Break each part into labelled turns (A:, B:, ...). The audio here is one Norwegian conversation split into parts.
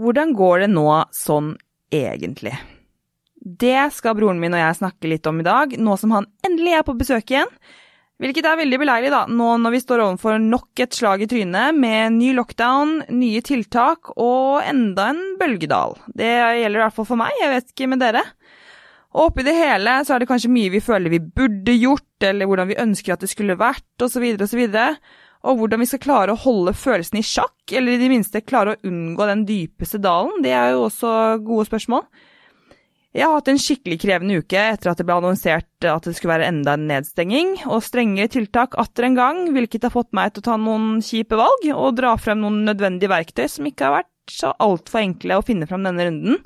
A: Hvordan går det nå sånn egentlig? Det skal broren min og jeg snakke litt om i dag, nå som han endelig er på besøk igjen. Hvilket er veldig beleilig, da, nå når vi står overfor nok et slag i trynet med ny lockdown, nye tiltak og enda en bølgedal. Det gjelder i hvert fall for meg, jeg vet ikke med dere. Og oppi det hele så er det kanskje mye vi føler vi burde gjort, eller hvordan vi ønsker at det skulle vært, osv., osv. Og hvordan vi skal klare å holde følelsene i sjakk, eller i det minste klare å unngå den dypeste dalen, det er jo også gode spørsmål. Jeg har hatt en skikkelig krevende uke etter at det ble annonsert at det skulle være enda en nedstenging, og strengere tiltak atter en gang, hvilket har fått meg til å ta noen kjipe valg og dra frem noen nødvendige verktøy som ikke har vært så altfor enkle å finne frem denne runden.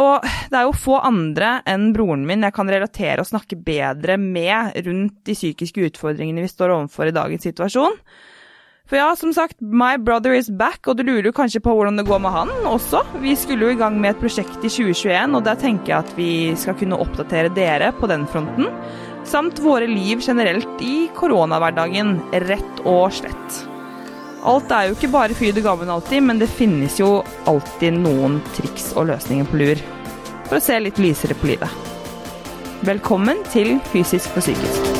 A: Og det er jo få andre enn broren min jeg kan relatere og snakke bedre med rundt de psykiske utfordringene vi står overfor i dagens situasjon. For ja, som sagt, my brother is back, og du lurer jo kanskje på hvordan det går med han også. Vi skulle jo i gang med et prosjekt i 2021, og der tenker jeg at vi skal kunne oppdatere dere på den fronten. Samt våre liv generelt i koronahverdagen, rett og slett. Alt er jo ikke bare fryd og gammen alltid, men det finnes jo alltid noen triks og løsninger på lur. For å se litt lysere på livet. Velkommen til Fysisk for psykisk.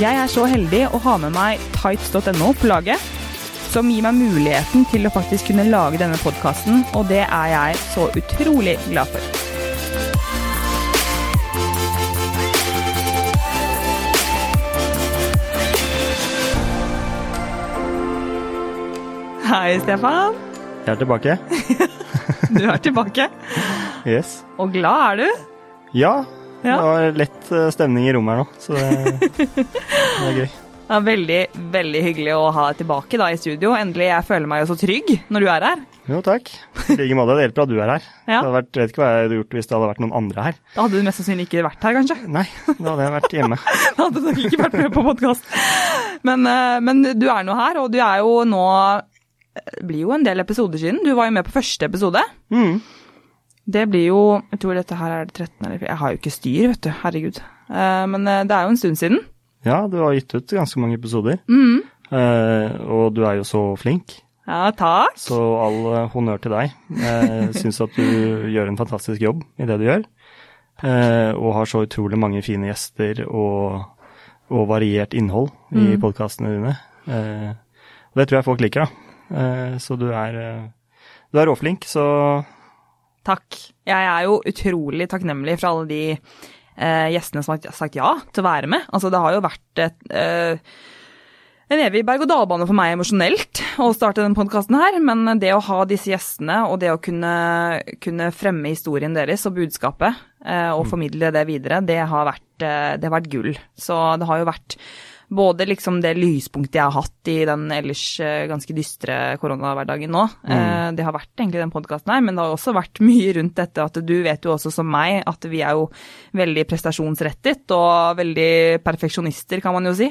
A: Jeg er så heldig å ha med meg tights.no på laget, som gir meg muligheten til å faktisk kunne lage denne podkasten, og det er jeg så utrolig glad for. Hei, Stefan.
B: Jeg er tilbake.
A: Du er tilbake.
B: Yes.
A: Og glad er du?
B: Ja,
A: Ja.
B: det var lett eh, stemning i rommet her nå, så det, det er gøy.
A: Det er veldig, veldig hyggelig å ha deg tilbake da i studio. Endelig. Jeg føler meg jo så trygg når du er her.
B: Jo, takk. I like måte. Det hjelper at du er her.
A: Ja.
B: Det hadde vært, jeg vet ikke hva jeg hadde gjort hvis det hadde vært noen andre her.
A: Da hadde du mest sannsynlig ikke vært her, kanskje.
B: Nei, da hadde jeg vært hjemme.
A: Da hadde du nok ikke vært med på podkast. Men, eh, men du er nå her, og du er jo nå Det blir jo en del episoder siden. Du var jo med på første episode.
B: Mm.
A: Det blir jo Jeg tror dette her er det 13. eller Jeg har jo ikke styr, vet du. Herregud. Eh, Men eh, det er jo en stund siden.
B: Ja, du har gitt ut ganske mange episoder,
A: Mm.
B: eh, og du er jo så flink,
A: Ja, takk.
B: så all eh, honnør til deg. Jeg syns at du gjør en fantastisk jobb i det du gjør, eh, og har så utrolig mange fine gjester og, og variert innhold i
A: Mm.
B: podkastene dine. Eh, og det tror jeg folk liker, da. Eh, så du er, eh, du er råflink, så
A: Takk. Jeg er jo utrolig takknemlig for alle de gjestene som har sagt ja til å være med. Altså, det har jo vært et, eh, en evig berg-og-dal-bane for meg emosjonelt å starte denne podkasten her, men det å ha disse gjestene og det å kunne, kunne fremme historien deres og budskapet eh, og formidle det videre, det har, vært, eh, det har vært gull. Så det har jo vært både liksom det lyspunktet jeg har hatt i den ellers eh, ganske dystre koronahverdagen nå. Eh, Det har vært egentlig den podkasten her, men det har også vært mye rundt dette at du vet jo også som meg at vi er jo veldig prestasjonsrettet og veldig perfeksjonister, kan man jo si.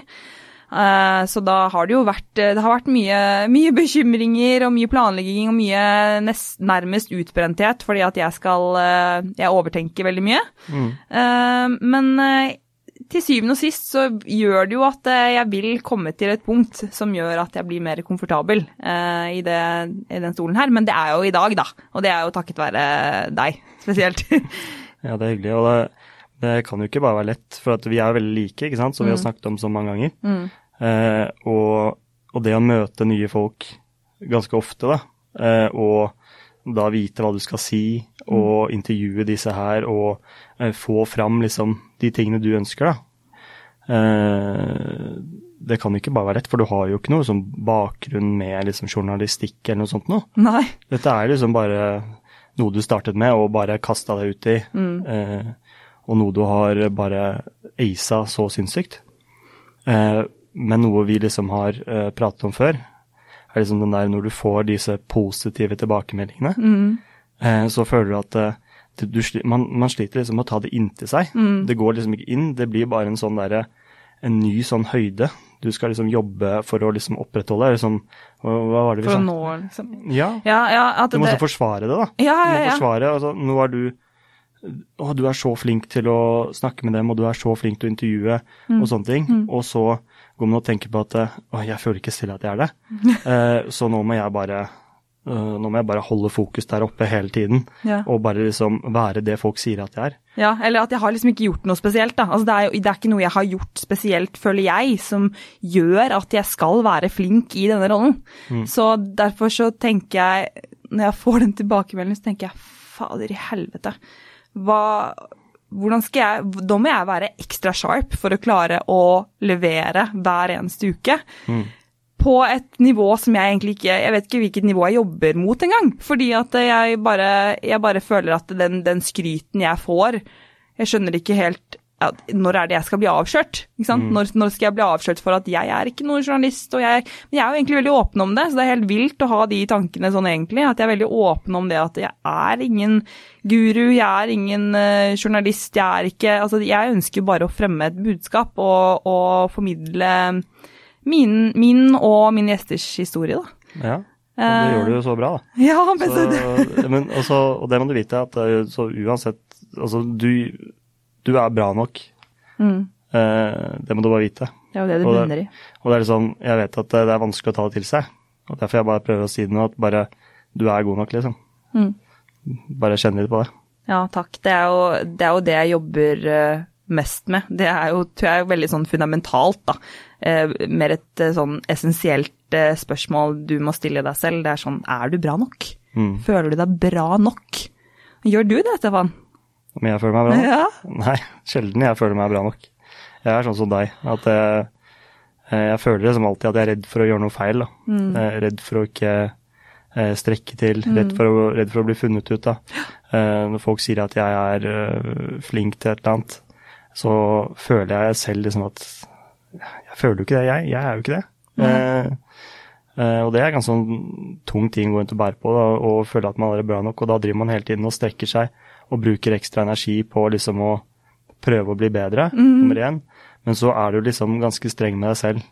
A: Eh, Så da har det jo vært, det har vært mye, mye bekymringer og mye planlegging og mye nest, nærmest utbrenthet fordi at jeg skal Jeg overtenker veldig mye.
B: mm.
A: Men til syvende og sist så gjør det jo at eh, jeg vil komme til et punkt som gjør at jeg blir mer komfortabel uh, i, det, i den stolen her. Men det er jo i dag, da. Og det er jo takket være deg spesielt.
B: Ja, det er hyggelig. Og det, det kan jo ikke bare være lett, for at vi er veldig like, ikke sant, som vi har snakket om så mange ganger.
A: Mm.
B: Uh, og, og det å møte nye folk ganske ofte, da, uh, og da vite hva du skal si, og intervjue disse her, og få fram liksom de tingene du ønsker, da. Eh, det kan ikke bare være lett, for du har jo ikke noe sånn bakgrunn med liksom journalistikk eller noe sånt noe.
A: Nei.
B: Dette er liksom bare noe du startet med og bare kasta deg ut i, eh, og noe du har bare aisa så sinnssykt. Eh, men noe vi liksom har pratet om før, er liksom den der når du får disse positive tilbakemeldingene, eh, så føler du at du, man, man sliter liksom med å ta det inntil seg. Det går liksom ikke inn, det blir bare en sånn derre en ny sånn høyde du skal liksom jobbe for å liksom opprettholde. Eller sånn, hva, var det vi sa?
A: For å nå, liksom.
B: Ja,
A: Ja, ja,
B: du måtte
A: det
B: forsvare det, da.
A: Ja,
B: må
A: ja, ja.
B: forsvare, altså, nå er du å, du er så flink til å snakke med dem, og du er så flink til å intervjue, og sånne ting. Og så går man og tenker på at å, jeg føler ikke selv at jeg er det. uh, så nå må jeg bare nå må jeg bare holde fokus der oppe hele tiden,
A: Ja.
B: og bare liksom være det folk sier at jeg er.
A: Ja, eller at jeg har liksom ikke gjort noe spesielt, da. Altså, det, er jo, det er ikke noe jeg har gjort spesielt, føler jeg, som gjør at jeg skal være flink i denne rollen. Så derfor så tenker jeg, når jeg får den tilbakemeldingen, så tenker jeg fader i helvete. Hva hvordan skal jeg Da må jeg være ekstra sharp for å klare å levere hver eneste uke. På et nivå som jeg egentlig ikke Jeg vet ikke hvilket nivå jeg jobber mot engang. Fordi at jeg bare, jeg bare føler at den, den skryten jeg får Jeg skjønner ikke helt ja, når er det jeg skal bli avslørt? Mm. Når, når skal jeg bli avslørt for at jeg er ikke noen journalist? og jeg, Men jeg er jo egentlig veldig åpen om det, så det er helt vilt å ha de tankene sånn egentlig. At jeg er veldig åpen om det at jeg er ingen guru, jeg er ingen uh, journalist, jeg er ikke Altså jeg ønsker bare å fremme et budskap og, og formidle min, min og min gjesters historie, da.
B: Ja, og det gjør du jo så bra, da.
A: Ja, men så,
B: det... men også, og det må du vite, at så uansett Altså, du, du er bra nok.
A: mm,
B: Eh, det må du bare vite.
A: det er jo det det
B: begynner
A: bunner i.
B: Og det er liksom, jeg vet at det det er vanskelig å ta det til seg. Og derfor jeg bare prøver å si det nå, at bare du er god nok, liksom.
A: Mm.
B: Bare kjenn litt på det.
A: Ja, takk. Det er jo det, er jo det jeg jobber eh, mest med. Det er jo, tror jeg, veldig sånn fundamentalt, da. Eh, mer et eh, sånn essensielt eh, spørsmål du må stille deg selv. Det er sånn, er du bra nok?
B: Mm.
A: Føler du deg bra nok? Gjør du det, Stefan?
B: Om jeg føler meg bra nok?
A: Ja.
B: Nei, sjelden jeg føler meg bra nok. Jeg er sånn som deg, at jeg, jeg føler liksom alltid at jeg er redd for å gjøre noe feil.
A: Mm.
B: Redd for å ikke strekke til, redd for, å, redd for å bli funnet ut. Da. Når folk sier at jeg er flink til et eller annet, så føler jeg selv liksom at Jeg føler jo ikke det, jeg. Jeg er jo ikke det. Eh, eh, og det er en ganske sånn tung ting å gå rundt og bære på, da, og føle at man er bra nok. Og da driver man hele tiden og strekker seg og bruker ekstra energi på liksom å prøve å bli bedre, nummer én. Men så er du liksom ganske streng med deg selv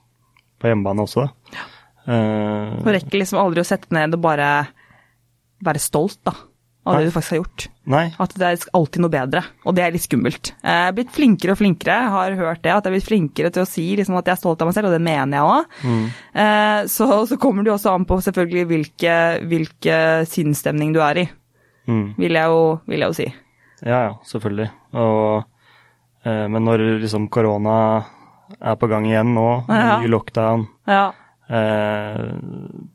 B: på hjemmebane også. da. Eh,
A: Du rekker liksom aldri å sette ned og bare være stolt, da. Av det du faktisk har gjort.
B: nei,
A: At det er alltid noe bedre, og det er litt skummelt. Jeg er blitt flinkere og flinkere, jeg har hørt det, at jeg er blitt flinkere til å si liksom, at jeg er stolt av meg selv, og det mener jeg òg. Eh, så, så kommer det jo også an på selvfølgelig hvilke, hvilke sinnsstemning du er i,
B: mm,
A: vil jeg jo, vil jeg jo si.
B: ja ja, selvfølgelig. Og, eh, men når liksom korona er på gang igjen nå,
A: Ja.
B: ny lockdown
A: Ja.
B: Eh,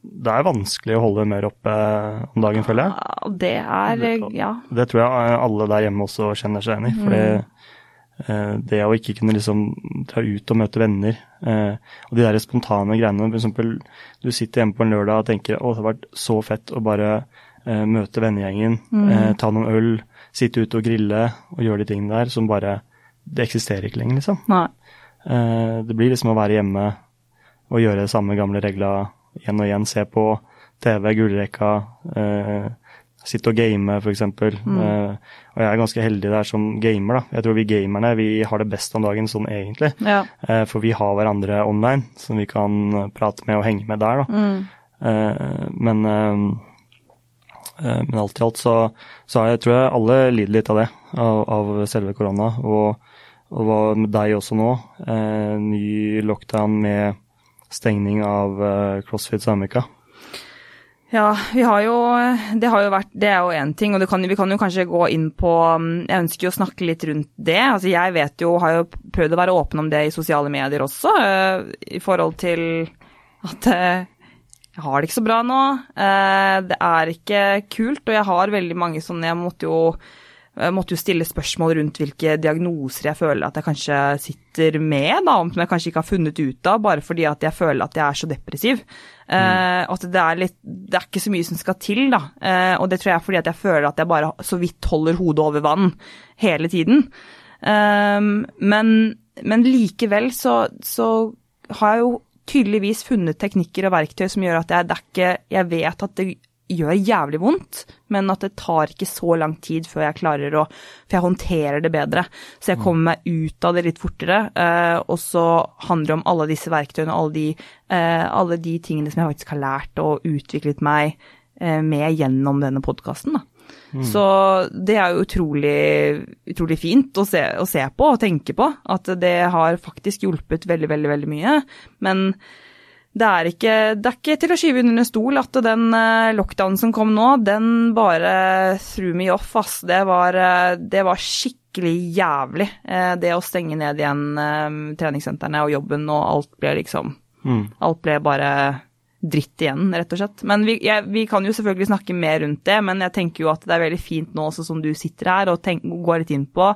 B: Det er vanskelig å holde humøret oppe om dagen, føler jeg.
A: Det er Ja.
B: Det tror jeg alle der hjemme også kjenner seg igjen i. fordi eh, det å ikke kunne liksom dra ut og møte venner, eh, og de der spontane greiene eksempel, du sitter hjemme på en lørdag og tenker å, det har vært så fett å bare eh, møte vennegjengen, eh, ta noen øl, sitte ute og grille og gjøre de tingene der som bare Det eksisterer ikke lenger, liksom.
A: Nei.
B: Eh, det blir liksom å være hjemme og gjøre samme gamle regler igjen og igjen. Se på TV, gullrekka, eh, sitte og game f.eks.
A: Mm.
B: Eh, og jeg er ganske heldig der som gamer, da. Jeg tror vi gamerne vi har det best om dagen sånn egentlig.
A: Ja.
B: Eh, for vi har hverandre online som vi kan prate med og henge med der, da.
A: Mm.
B: Eh, men eh, eh, men alt i alt så, så jeg, tror jeg alle lider litt av det, av, av selve korona. Og, og deg også nå? Eh, ny lockdown med stengning av eh, CrossFit Sandvika.
A: Ja, vi har jo Det har jo vært Det er jo én ting, og kan, vi kan jo kanskje gå inn på um, Jeg ønsker jo å snakke litt rundt det. Altså jeg vet jo, har jo prøvd å være åpen om det i sosiale medier også, eh, i forhold til at eh, jeg har det ikke så bra nå. Det er ikke kult, og jeg har veldig mange sånne Jeg måtte jo jeg måtte jo stille spørsmål rundt hvilke diagnoser jeg føler at jeg kanskje sitter med, da, som jeg kanskje ikke har funnet ut av, bare fordi at jeg føler at jeg er så depressiv. Eh, at det er litt Det er ikke så mye som skal til, da. Uh, og det tror jeg er fordi at jeg føler at jeg bare så vidt holder hodet over vann hele tiden. Uh, men, men likevel så, så har jeg jo tydeligvis funnet teknikker og verktøy som gjør at jeg, det er ikke, jeg vet at det gjør jævlig vondt, men at det tar ikke så lang tid før jeg klarer å For jeg håndterer det bedre. Så jeg kommer meg ut av det litt fortere. Eh, og så handler det om alle disse verktøyene, alle de, eh, alle de tingene som jeg faktisk har lært og utviklet meg eh, med gjennom denne podkasten. Mm. Så det er jo utrolig, utrolig fint å se, å se, på og tenke på, at det har faktisk hjulpet veldig, veldig, veldig mye. Men det er ikke, det er ikke til å skyve under en stol at den eh, lockdownen som kom nå, den bare threw me off, ass. Det var, eh, det var skikkelig jævlig. Eh, det å stenge ned igjen treningssentrene og jobben og alt ble liksom mm. Alt ble bare dritt igjen, rett og slett. Men vi, jeg, vi, kan jo selvfølgelig snakke mer rundt det, men jeg tenker jo at det er veldig fint nå også som du sitter her og tenk, går litt inn på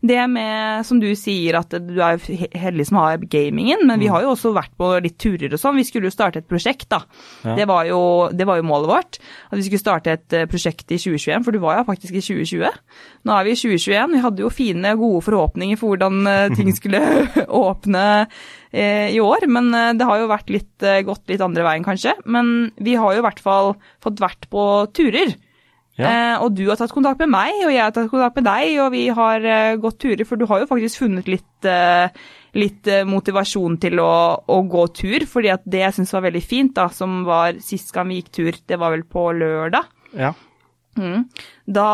A: det med, som du sier, at du er heldig som har gamingen, men vi mm. har jo også vært på litt turer og sånn. Vi skulle jo starte et prosjekt, da. Ja. Det, var jo, det, var jo, målet vårt. At vi skulle starte et eh, prosjekt i 2021, for du var jo faktisk i 2020. Nå er vi i 2021. Vi hadde jo fine, gode forhåpninger for hvordan eh, ting skulle åpne eh, i år, men det har jo vært litt, gått litt andre veien, kanskje. Men vi har jo i hvert fall fått vært på turer. Ja. Eh, og du har tatt kontakt med meg, og jeg har tatt kontakt med deg, og vi har eh, gått turer. For du har jo faktisk funnet litt, eh, litt motivasjon til å, å, gå tur, fordi at det jeg syns var veldig fint, da, som var sist gang vi gikk tur, det var vel på lørdag.
B: Ja.
A: Mm. Da,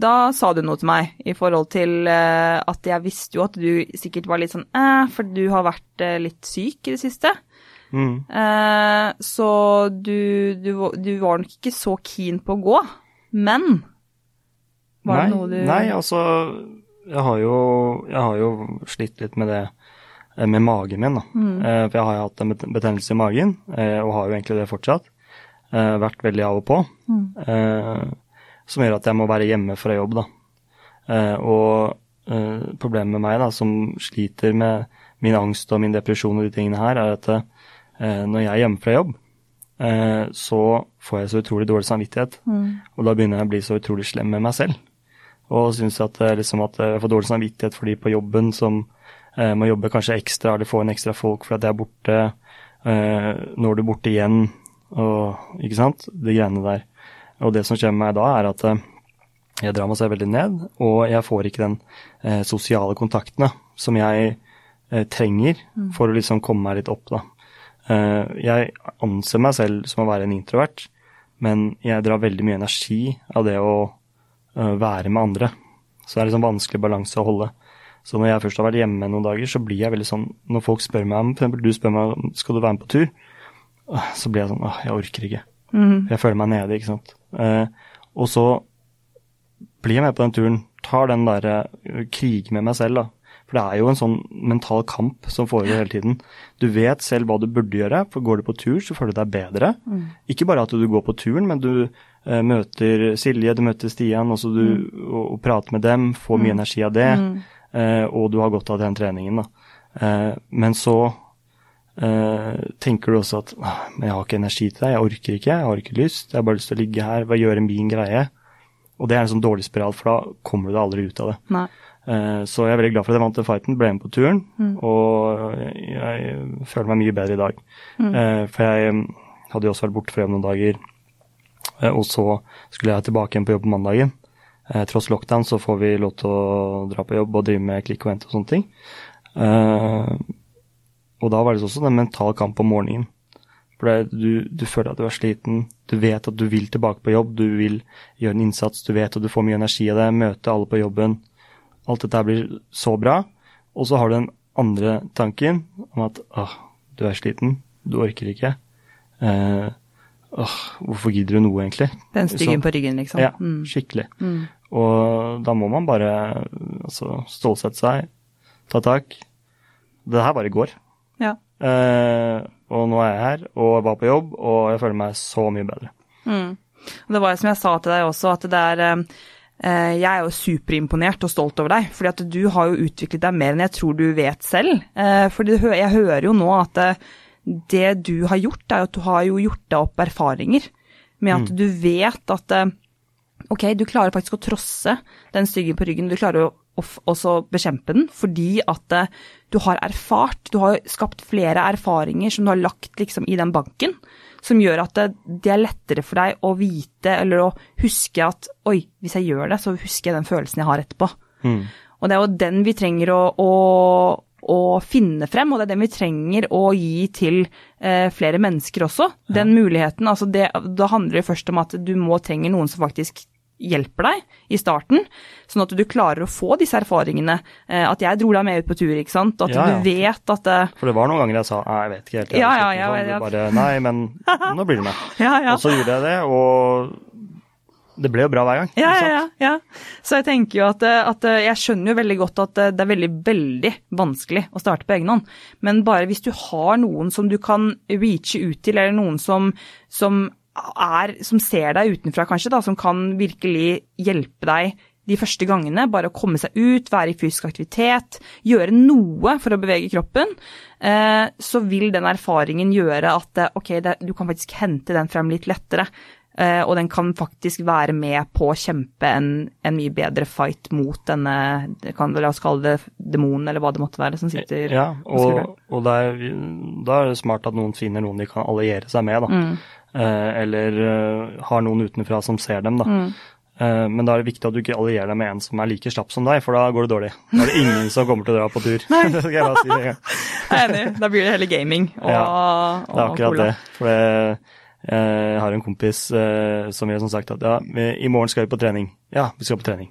A: da, sa du noe til meg i forhold til at jeg visste jo at du sikkert var litt sånn eh, for du har vært litt syk i det siste.
B: Mm.
A: Eh, så du, du, du, var nok ikke så keen på å gå, men
B: var nei, det noe du Nei, altså jeg har, jo, jeg har jo slitt litt med det eh, med magen min, da. Mm. Eh, for jeg har jo hatt en betennelse i magen, eh, og har jo egentlig det fortsatt. Eh, vært veldig av og på. Mm. Eh, som gjør at jeg må være hjemme fra jobb, da. og problemet med meg, da, som sliter med min angst og min depresjon og de tingene her, er at når jeg er hjemme fra jobb, eh, så får jeg så utrolig dårlig samvittighet. Mm. Og da begynner jeg å bli så utrolig slem med meg selv. Og syns at, eh, liksom at jeg får dårlig samvittighet for de på jobben som må jobbe kanskje ekstra eller få inn ekstra folk for at jeg er borte. Nå er du borte igjen, og ikke sant. De greiene der. Og det som skjer med meg da, er at jeg drar meg selv veldig ned, og jeg får ikke den eh, sosiale kontaktene som jeg eh, trenger mm. for å liksom komme meg litt opp, da. Eh, jeg anser meg selv som å være en introvert, men jeg drar veldig mye energi av det å eh, være med andre. Så det er liksom vanskelig balanse å holde. Så når jeg først har vært hjemme noen dager, så blir jeg veldig sånn Når folk spør meg om f.eks. du spør meg om skal du være med på tur, så blir jeg sånn åh, jeg orker ikke. Mm. Jeg føler meg nede, ikke sant. Eh, og så blir jeg med på den turen, tar den derre krigen med meg selv, da. For det er jo en sånn mental kamp som foregår hele tiden. Du vet selv hva du burde gjøre, for går du på tur, så føler du deg bedre. Mm. Ikke bare at du går på turen, men du eh, møter Silje, du møter Stian, og, du, mm. og, og, prater med dem, får mye mm. energi av det, mm. eh, og du har godt av den treningen. Da. Eh, men så eh, tenker du også at men jeg har ikke energi til deg, jeg orker ikke, jeg har ikke lyst, jeg har bare lyst til å ligge her, hva gjøre min greie? Og det er en sånn dårlig spiral, for da kommer du deg aldri ut av det.
A: Nei.
B: Eh, så jeg er veldig glad for at jeg vant den fighten, ble med på turen, mm. og jeg føler meg mye bedre i dag. Mm. Eh, for jeg mm, hadde jo også vært borte fra jobb noen dager, eh, og så skulle jeg tilbake igjen på jobb på mandagen. Tross lockdown så får vi lov til å dra på jobb og drive med klikk og vente og sånne ting. Og da var det også en mental kamp om morgenen. For du, du, føler at du er sliten, du vet at du vil tilbake på jobb, du vil gjøre en innsats, du vet at du får mye energi av det, møte alle på jobben alt dette blir så bra. Og så har du den andre tanken om at åh, du er sliten, du orker ikke. Eh, åh, hvorfor gidder du noe, egentlig?
A: Den styggen på ryggen, liksom.
B: Ja, mm. skikkelig. Mm. Og da må man bare altså, stålsette seg, ta tak. Det her var i går.
A: Ja.
B: Eh, og nå er jeg her og jeg var på jobb, og jeg føler meg så mye bedre.
A: Mm. Det var som jeg sa til deg også, at det er Eh, jeg er jo superimponert og stolt over deg, fordi at du har jo utviklet deg mer enn jeg tror du vet selv. Eh, for jeg hører jo nå at eh, det du har gjort, er at du har jo gjort deg opp erfaringer med at mm. du vet at ok, du klarer faktisk å trosse den styggen på ryggen, du klarer å også bekjempe den, fordi at du har erfart, du har skapt flere erfaringer som du har lagt liksom i den banken som gjør at det, det, er lettere for deg å vite eller å huske at oi, hvis jeg gjør det, så husker jeg den følelsen jeg har etterpå.
B: Mm.
A: Og det er jo den vi trenger å, å, å finne frem, og det er den vi trenger å gi til eh, flere mennesker også. Den muligheten, altså det, Da handler det først om at du må trenger noen som faktisk hjelper deg i starten, sånn at du klarer å få disse erfaringene. Eh, at jeg dro deg med ut på tur, ikke sant. At
B: Ja, ja.
A: du vet at det,
B: For det var noen ganger jeg sa nei, jeg vet ikke helt. jeg
A: Ja, ja, ja,
B: sånn.
A: ja.
B: Bare, nei, men nå blir du med.
A: Ja, ja.
B: Og så gjorde jeg det, og det ble jo bra hver gang.
A: Ja, ja, ja. Så jeg tenker jo at, eh, at eh, jeg skjønner jo veldig godt at eh, det er veldig, veldig vanskelig å starte på egen hånd. Men bare hvis du har noen som du kan reache ut til, eller noen som, som er, som ser deg utenfra kanskje, da, som kan virkelig hjelpe deg de første gangene, bare å komme seg ut, være i fysisk aktivitet, gjøre noe for å bevege kroppen, eh, så vil den erfaringen gjøre at eh, ok, du kan faktisk hente den frem litt lettere. Eh, og den kan faktisk være med på å kjempe en, en mye bedre fight mot denne, kan, la oss kalle det demonen, eller hva det måtte være, som sitter
B: Ja, og, og det er, da er det smart at noen finner noen de kan alliere seg med, da.
A: Mm.
B: Eh, eller eh, har noen utenfra som ser dem, da.
A: Mm.
B: Men da er det viktig at du ikke allierer deg med en som er like slapp som deg, for da går det dårlig. Da er det ingen som kommer til å dra på tur. det skal jeg bare si.
A: Jeg er enig, da blir det heller gaming og,
B: Ja, Det er akkurat
A: cola.
B: det. For det, jeg har en kompis eh, som har sånn sagt at ja, i morgen skal vi på trening. Ja, vi skal på trening.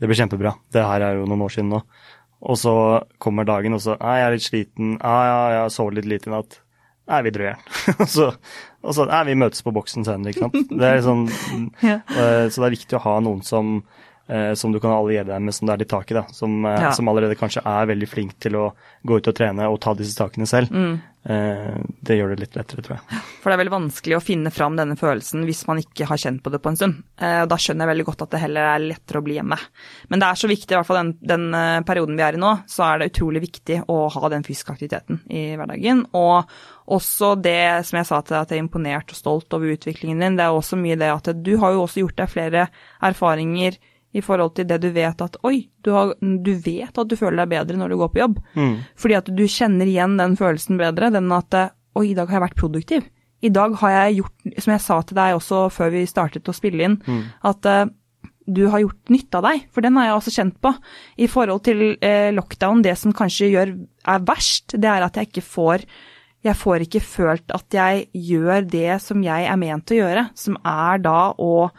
B: Det blir kjempebra. Det her er jo noen år siden nå. Og så kommer dagen, og så Nei, jeg er litt sliten. Ja, ja, jeg sovet litt lite i natt. Nei, vi drar igjen. og så, og så Nei, vi møtes på boksen senere, ikke sant. Det sånn
A: Ja.
B: eh, Så det er viktig å ha noen som eh, som du kan alliere deg med, som det er litt tak i. da, Som, eh,
A: Ja.
B: som allerede kanskje er veldig flink til å gå ut og trene og ta disse takene selv.
A: Mm.
B: Eh, det gjør det litt lettere, tror jeg.
A: For det er veldig vanskelig å finne fram denne følelsen hvis man ikke har kjent på det på en stund. Eh, Da skjønner jeg veldig godt at det heller er lettere å bli hjemme. Men det er så viktig, i hvert fall den, den eh, perioden vi er i nå, så er det utrolig viktig å ha den fysiske aktiviteten i hverdagen. Og også det som jeg sa til deg, at jeg er imponert og stolt over utviklingen din, det er også mye det at du har jo også gjort deg flere erfaringer i forhold til det du vet at oi, du, har, du vet at du føler deg bedre når du går på jobb.
B: Mm.
A: Fordi at du kjenner igjen den følelsen bedre, den at oi, i dag har jeg vært produktiv. I dag har jeg gjort, som jeg sa til deg også før vi startet å spille inn, at eh, du har gjort nytte av deg, for den har jeg også kjent på. I forhold til eh, lockdown, det som kanskje gjør, er verst, det er at jeg ikke får jeg får ikke følt at jeg gjør det som jeg er ment å gjøre, som er da å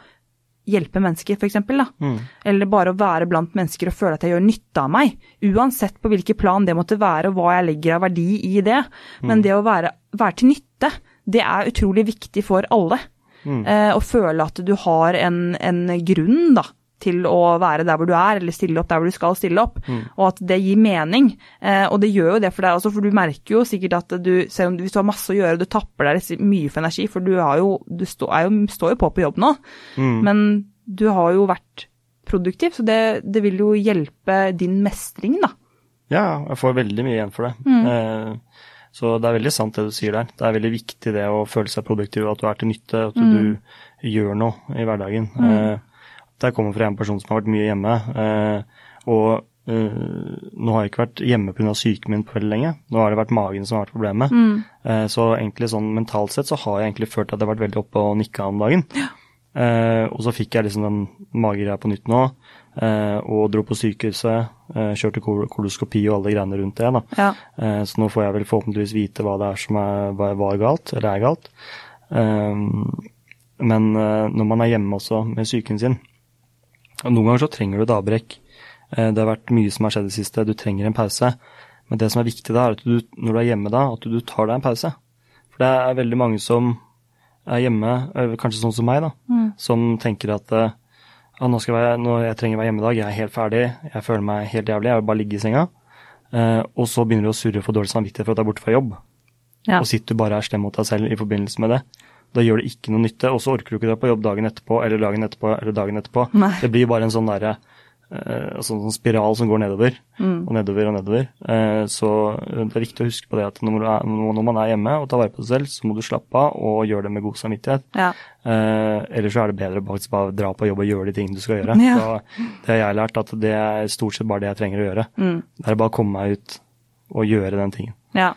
A: hjelpe mennesker, da.
B: Mm.
A: Eller bare å være blant mennesker og føle at jeg gjør nytte av meg. Uansett på hvilket plan det måtte være, og hva jeg legger av verdi i det. Men det å være, være til nytte, det er utrolig viktig for alle.
B: Mm.
A: Eh, å føle at du har en, en grunn, da. Til å være der hvor du er, eller stille opp der hvor du skal stille opp. Og at det gir mening. Eh, og det gjør jo det for deg også, for du merker jo sikkert at du, selv om du, hvis du har masse å gjøre, du tapper deg mye for energi, for du, har jo, du stå, jo, står jo på på jobb nå.
B: Mm.
A: Men du har jo vært produktiv, så det, det vil jo hjelpe din mestring, da.
B: Ja, jeg får veldig mye igjen for det. Eh, så det er veldig sant det du sier der. Det er veldig viktig det å føle seg produktiv, at du er til nytte, at du gjør noe i hverdagen. Eh, det kommer fra en person som har vært mye hjemme. Eh, og eh, nå har jeg ikke vært hjemme pga. syken min på veldig lenge. Nå har det vært magen som har vært problemet. Eh, så egentlig sånn mentalt sett så har jeg egentlig følt at jeg har vært veldig oppe og nikka om dagen. Eh, og så fikk jeg liksom den magegreia på nytt nå, og dro på sykehuset. Eh, kjørte koloskopi og alle greiene rundt det.
A: Ja.
B: Så nå får jeg vel forhåpentligvis vite hva det er som er, var galt, eller er galt. Men når man er hjemme også med psyken sin, og noen ganger så trenger du et avbrekk. Eh, det har vært mye som har skjedd i det siste, du trenger en pause. Men det som er viktig da, er at du, når du er hjemme da, at du tar deg en pause. For det er veldig mange som er hjemme, eh, kanskje sånn som meg, da, som tenker at eh, ja, nå, skal jeg, nå jeg trenger å være hjemme i dag, jeg er helt ferdig, jeg føler meg helt jævlig, jeg vil bare ligge i senga. Eh, og så begynner du å surre for dårlig samvittighet for at du er borte fra jobb.
A: Ja.
B: Og sitter du bare og er slem mot deg selv i forbindelse med det. Da gjør det ikke noe nytte, og så orker du ikke dra på jobb dagen etterpå, eller dagen etterpå, eller dagen etterpå.
A: Nei.
B: Det blir bare en sånn derre uh, sånn, sånn spiral som går nedover, og nedover og nedover. Uh, så det er viktig å huske på det at når, er, når man er hjemme og tar vare på seg selv, så må du slappe av og gjøre det med god samvittighet.
A: Ja.
B: Uh, ellers så er det bedre å faktisk bare dra på jobb og gjøre de tingene du skal gjøre.
A: Ja.
B: Så det har jeg lært, at det er stort sett bare det jeg trenger å gjøre. Det er bare å komme meg ut og gjøre den tingen.
A: Ja.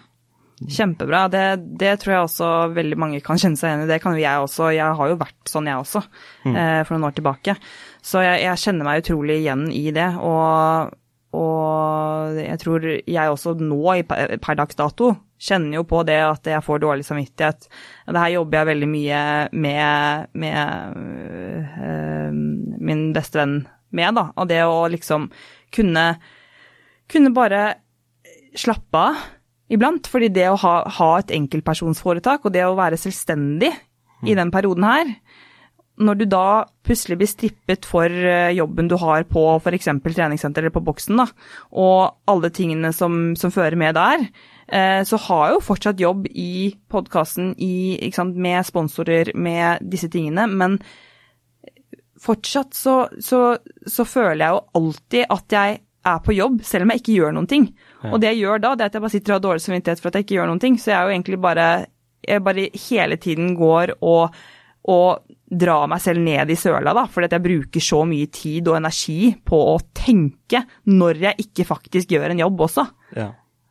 A: Kjempebra. Det, det tror jeg også veldig mange kan kjenne seg igjen i. Det kan jo jeg også. Jeg har jo vært sånn, jeg også, mm. for noen år tilbake. Så jeg, jeg kjenner meg utrolig igjen i det. Og og jeg tror jeg også nå, per, per dags dato, kjenner jo på det at jeg får dårlig samvittighet. Det her jobber jeg veldig mye med, med øh, min beste venn med, da. Og det å liksom kunne, kunne bare slappe av iblant. Fordi det å ha, ha et enkeltpersonsforetak og det å være selvstendig i den perioden her, når du da plutselig blir strippet for eh, jobben du har på f.eks. treningssenter eller på boksen, da, og alle tingene som, som fører med der, eh, så har jeg jo fortsatt jobb i podkasten med sponsorer, med disse tingene, men fortsatt så, så, så, føler jeg jo alltid at jeg er på jobb, selv om jeg ikke gjør noen ting. Ja. Og det jeg gjør da, det er at jeg bare sitter og har dårlig samvittighet for at jeg ikke gjør noen ting, så jeg er jo egentlig bare Jeg bare hele tiden går og, og dra meg selv ned i søla, da, fordi at jeg bruker så mye tid og energi på å tenke når jeg ikke faktisk gjør en jobb også.
B: Ja.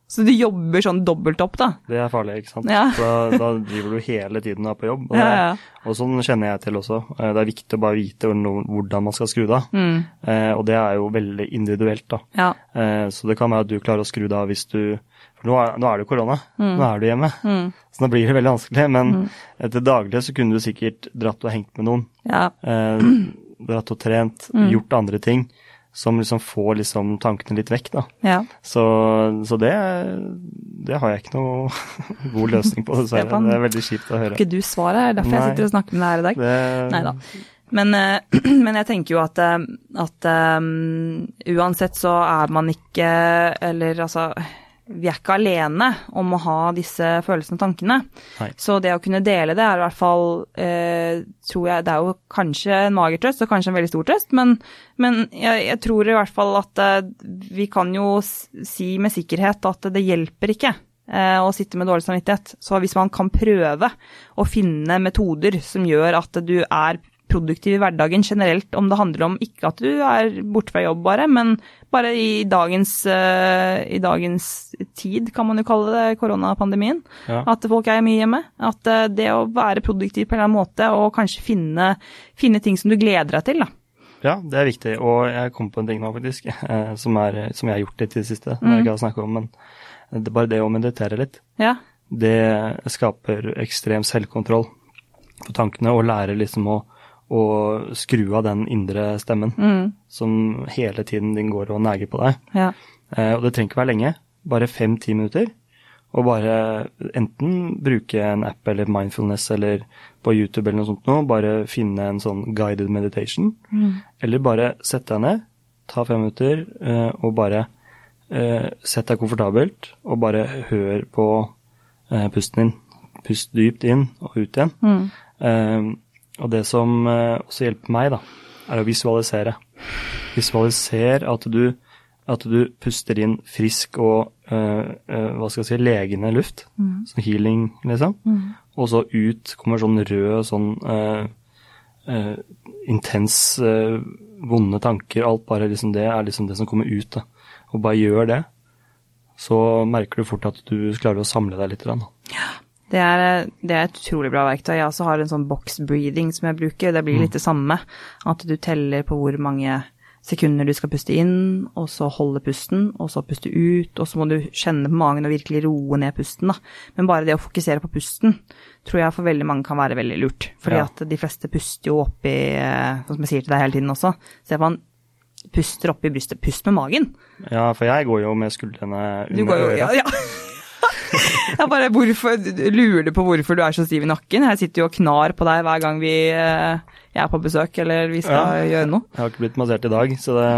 A: Så du jobber sånn dobbelt opp, da?
B: Det er farlig, ikke sant.
A: Ja.
B: da, da, driver du hele tiden da på jobb. Og,
A: ja, ja.
B: og, sånn kjenner jeg til også. Eh, det er viktig å bare vite hvordan man skal skru det av.
A: Mm.
B: Eh, og det er jo veldig individuelt, da.
A: Ja.
B: Eh, så det kan være at du klarer å skru det av hvis du For nå er, nå er det jo korona,
A: mm.
B: nå er du hjemme.
A: Mm.
B: Så da blir det veldig vanskelig. Men
A: Mm.
B: til daglig så kunne du sikkert dratt og hengt med noen.
A: Ja.
B: Eh, dratt og trent,
A: Mm.
B: gjort andre ting som liksom får liksom tankene litt vekk, da.
A: ja.
B: Så, så det, det har jeg ikke noe god løsning på, dessverre. Det er veldig kjipt å høre.
A: Ikke du svaret, er derfor jeg sitter og snakker med deg her i dag.
B: Det,
A: Nei da. Men, eh, men jeg tenker jo at, eh, at um, uansett så er man ikke Eller altså Vi er ikke alene om å ha disse følelsene og tankene.
B: Nei.
A: Så det å kunne dele det er i hvert fall eh, tror jeg, Det er jo kanskje en mager trøst og kanskje en veldig stor trøst, men, men jeg, jeg tror i hvert fall at eh, vi kan jo si med sikkerhet at det hjelper ikke eh, å sitte med dårlig samvittighet. Så hvis man kan prøve å finne metoder som gjør at du er produktiv i hverdagen generelt, om det handler om ikke at du er borte fra jobb bare, men bare i dagens, eh, i dagens tid, kan man jo kalle det, koronapandemien.
B: Ja.
A: At folk er mye hjemme. At eh, det å være produktiv på en eller annen måte, og kanskje finne, finne ting som du gleder deg til, da.
B: Ja, det er viktig. Og jeg kom på en ting nå, faktisk, eh, som, er, som jeg har gjort litt i det siste.
A: Mm.
B: jeg ikke har snakket om, men det er bare det å meditere litt.
A: Ja.
B: Det skaper ekstrem selvkontroll på tankene, og lærer liksom å, å skru av den indre stemmen
A: Mm.
B: som hele tiden din går og neger på deg.
A: Ja.
B: Eh, og det trenger ikke være lenge, bare fem-ti minutter. Og bare enten bruke en app eller mindfulness eller på YouTube eller noe sånt noe, bare finne en sånn guided meditation.
A: Mm.
B: Eller bare sette deg ned, ta fem minutter eh, og bare eh, sett deg komfortabelt og bare hør på eh, pusten din. Pust dypt inn og ut igjen.
A: Mm.
B: Og det som eh, også hjelper meg, da, er å visualisere. Visualiser at du, at du puster inn frisk og uh, uh, hva skal jeg si, legende luft.
A: Mm.
B: Sånn healing, liksom.
A: Mm.
B: Og så ut kommer sånn rød, sånn uh, intens, vonde tanker. Alt bare liksom det er liksom det som kommer ut. da. Og bare gjør det, så merker du fort at du klarer å samle deg litt. Da. da.
A: Det er, det er et utrolig bra verktøy. Jeg også har en sånn box breathing som jeg bruker. Det blir litt det samme. At du teller på hvor mange sekunder du skal puste inn, og så holde pusten, og så puste ut. Og så må du kjenne på magen og virkelig roe ned pusten, da. Men bare det å fokusere på pusten tror jeg for veldig mange kan være veldig lurt. Fordi
B: Ja.
A: at de fleste puster jo opp i eh, Som jeg sier til deg hele tiden også. Stefan, puster opp i brystet. Pust med magen.
B: Ja, for jeg går jo med skuldrene under øret.
A: ja, ja. Jeg bare hvorfor, lurer du på hvorfor du er så stiv i nakken? Jeg sitter jo og knar på deg hver gang vi, eh, jeg er på besøk eller vi skal
B: Ja.
A: gjøre noe.
B: Jeg har ikke blitt massert i dag, så det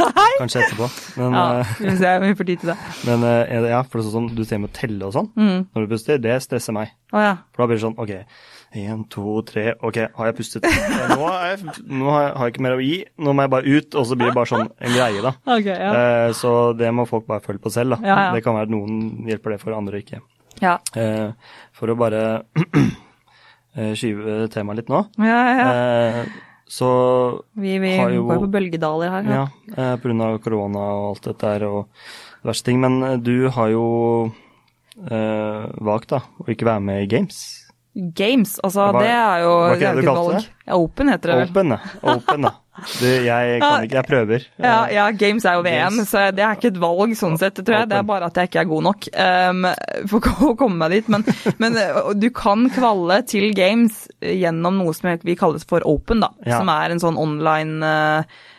A: Nei!
B: kanskje etterpå. Men,
A: Ja,
B: eh,
A: vi får vi får tid til det.
B: men eh, ja, for det er sånn, du ser med å telle og sånn
A: Mm.
B: når du puster, det stresser meg.
A: Å ja.
B: For da blir det sånn, ok, en, to, tre, ok, har jeg pustet? Eh, Nå, har jeg, nå har jeg, har jeg ikke mer å gi, nå må jeg bare ut, og så blir det bare sånn en greie, da.
A: Okay, ja.
B: Eh, Så det må folk bare følge på selv, da.
A: Ja, ja.
B: Det kan være at noen hjelper det for andre ikke.
A: Ja,
B: Eh, For å bare eh, skyve temaet litt nå.
A: ja, ja.
B: Eh, Så
A: Vi, vi
B: har jo-
A: går jo på bølgedaler her.
B: ja, eh, på grunn av korona og alt dette her og verste ting. Men eh, du har jo eh, valgt da å ikke være med i Games.
A: Games, altså
B: Hva-
A: det er jo
B: hva er
A: det
B: du kalte
A: valg.
B: det?
A: Ja, open heter det vel.
B: Open, ja. Open, da. Du, jeg kan ikke, jeg prøver.
A: Ja, ja, games er jo VM,
B: Games.
A: så det er ikke et valg sånn sett, tror jeg. Det er bare at jeg ikke er god nok um, for å komme meg dit. Men, men uh, du kan kvalle til games gjennom noe som vi kalles for open, da.
B: Ja.
A: Som er en sånn online uh, eh,